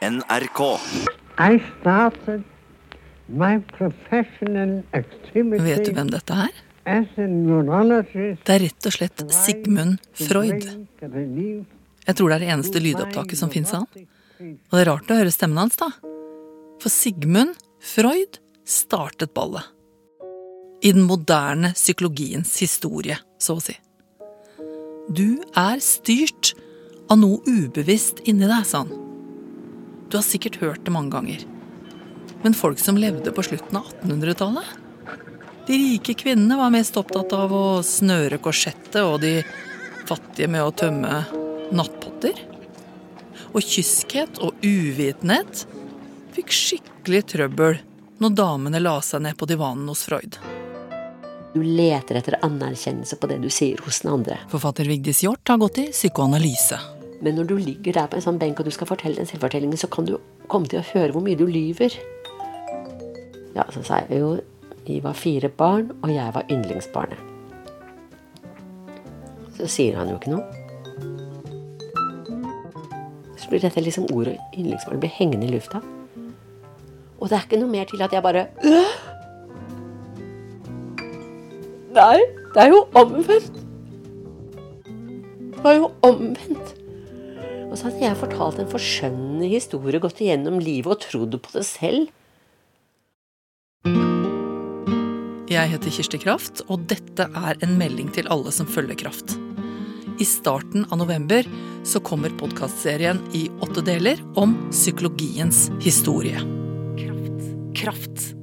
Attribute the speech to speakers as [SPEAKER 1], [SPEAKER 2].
[SPEAKER 1] NRK.
[SPEAKER 2] I started my professional activity
[SPEAKER 3] Vet du hvem dette er?
[SPEAKER 2] neurologist.
[SPEAKER 3] Det er rett og slett Sigmund Freud. Jeg tror det er det eneste lydopptaket som fins av han. Og det er rart å høre stemmen hans, da. For Sigmund Freud startet ballet. I den moderne psykologiens historie, så å si. Du er styrt av noe ubevisst inni deg, sa han. Du har sikkert hørt det mange ganger. Men folk som levde på slutten av 1800-tallet? De rike kvinnene var mest opptatt av å snøre korsettet, og de fattige med å tømme nattpotter. Og kyskhet og uvitenhet fikk skikkelig trøbbel når damene la seg ned på divanen hos Freud.
[SPEAKER 4] Du leter etter anerkjennelse på det du sier hos den andre.
[SPEAKER 3] Forfatter Vigdis Hjorth har gått i psykoanalyse.
[SPEAKER 4] Men når du ligger der på en sånn benk og du skal fortelle den selvfortellingen, så kan du komme til å høre hvor mye du lyver. Ja, så sa jeg jo vi var fire barn, og jeg var yndlingsbarnet. Så sier han jo ikke noe. Så blir dette liksom ordet yndlingsbarn blir hengende i lufta. Og det er ikke noe mer til at jeg bare! Nei, det er jo omvendt. Det var jo omvendt. Og så hadde jeg fortalt en forskjønnende historie, gått igjennom livet og trodd på det selv.
[SPEAKER 3] Jeg heter Kirsti Kraft, og dette er en melding til alle som følger Kraft. I starten av november så kommer podkastserien i åtte deler om psykologiens historie. Kraft. Kraft.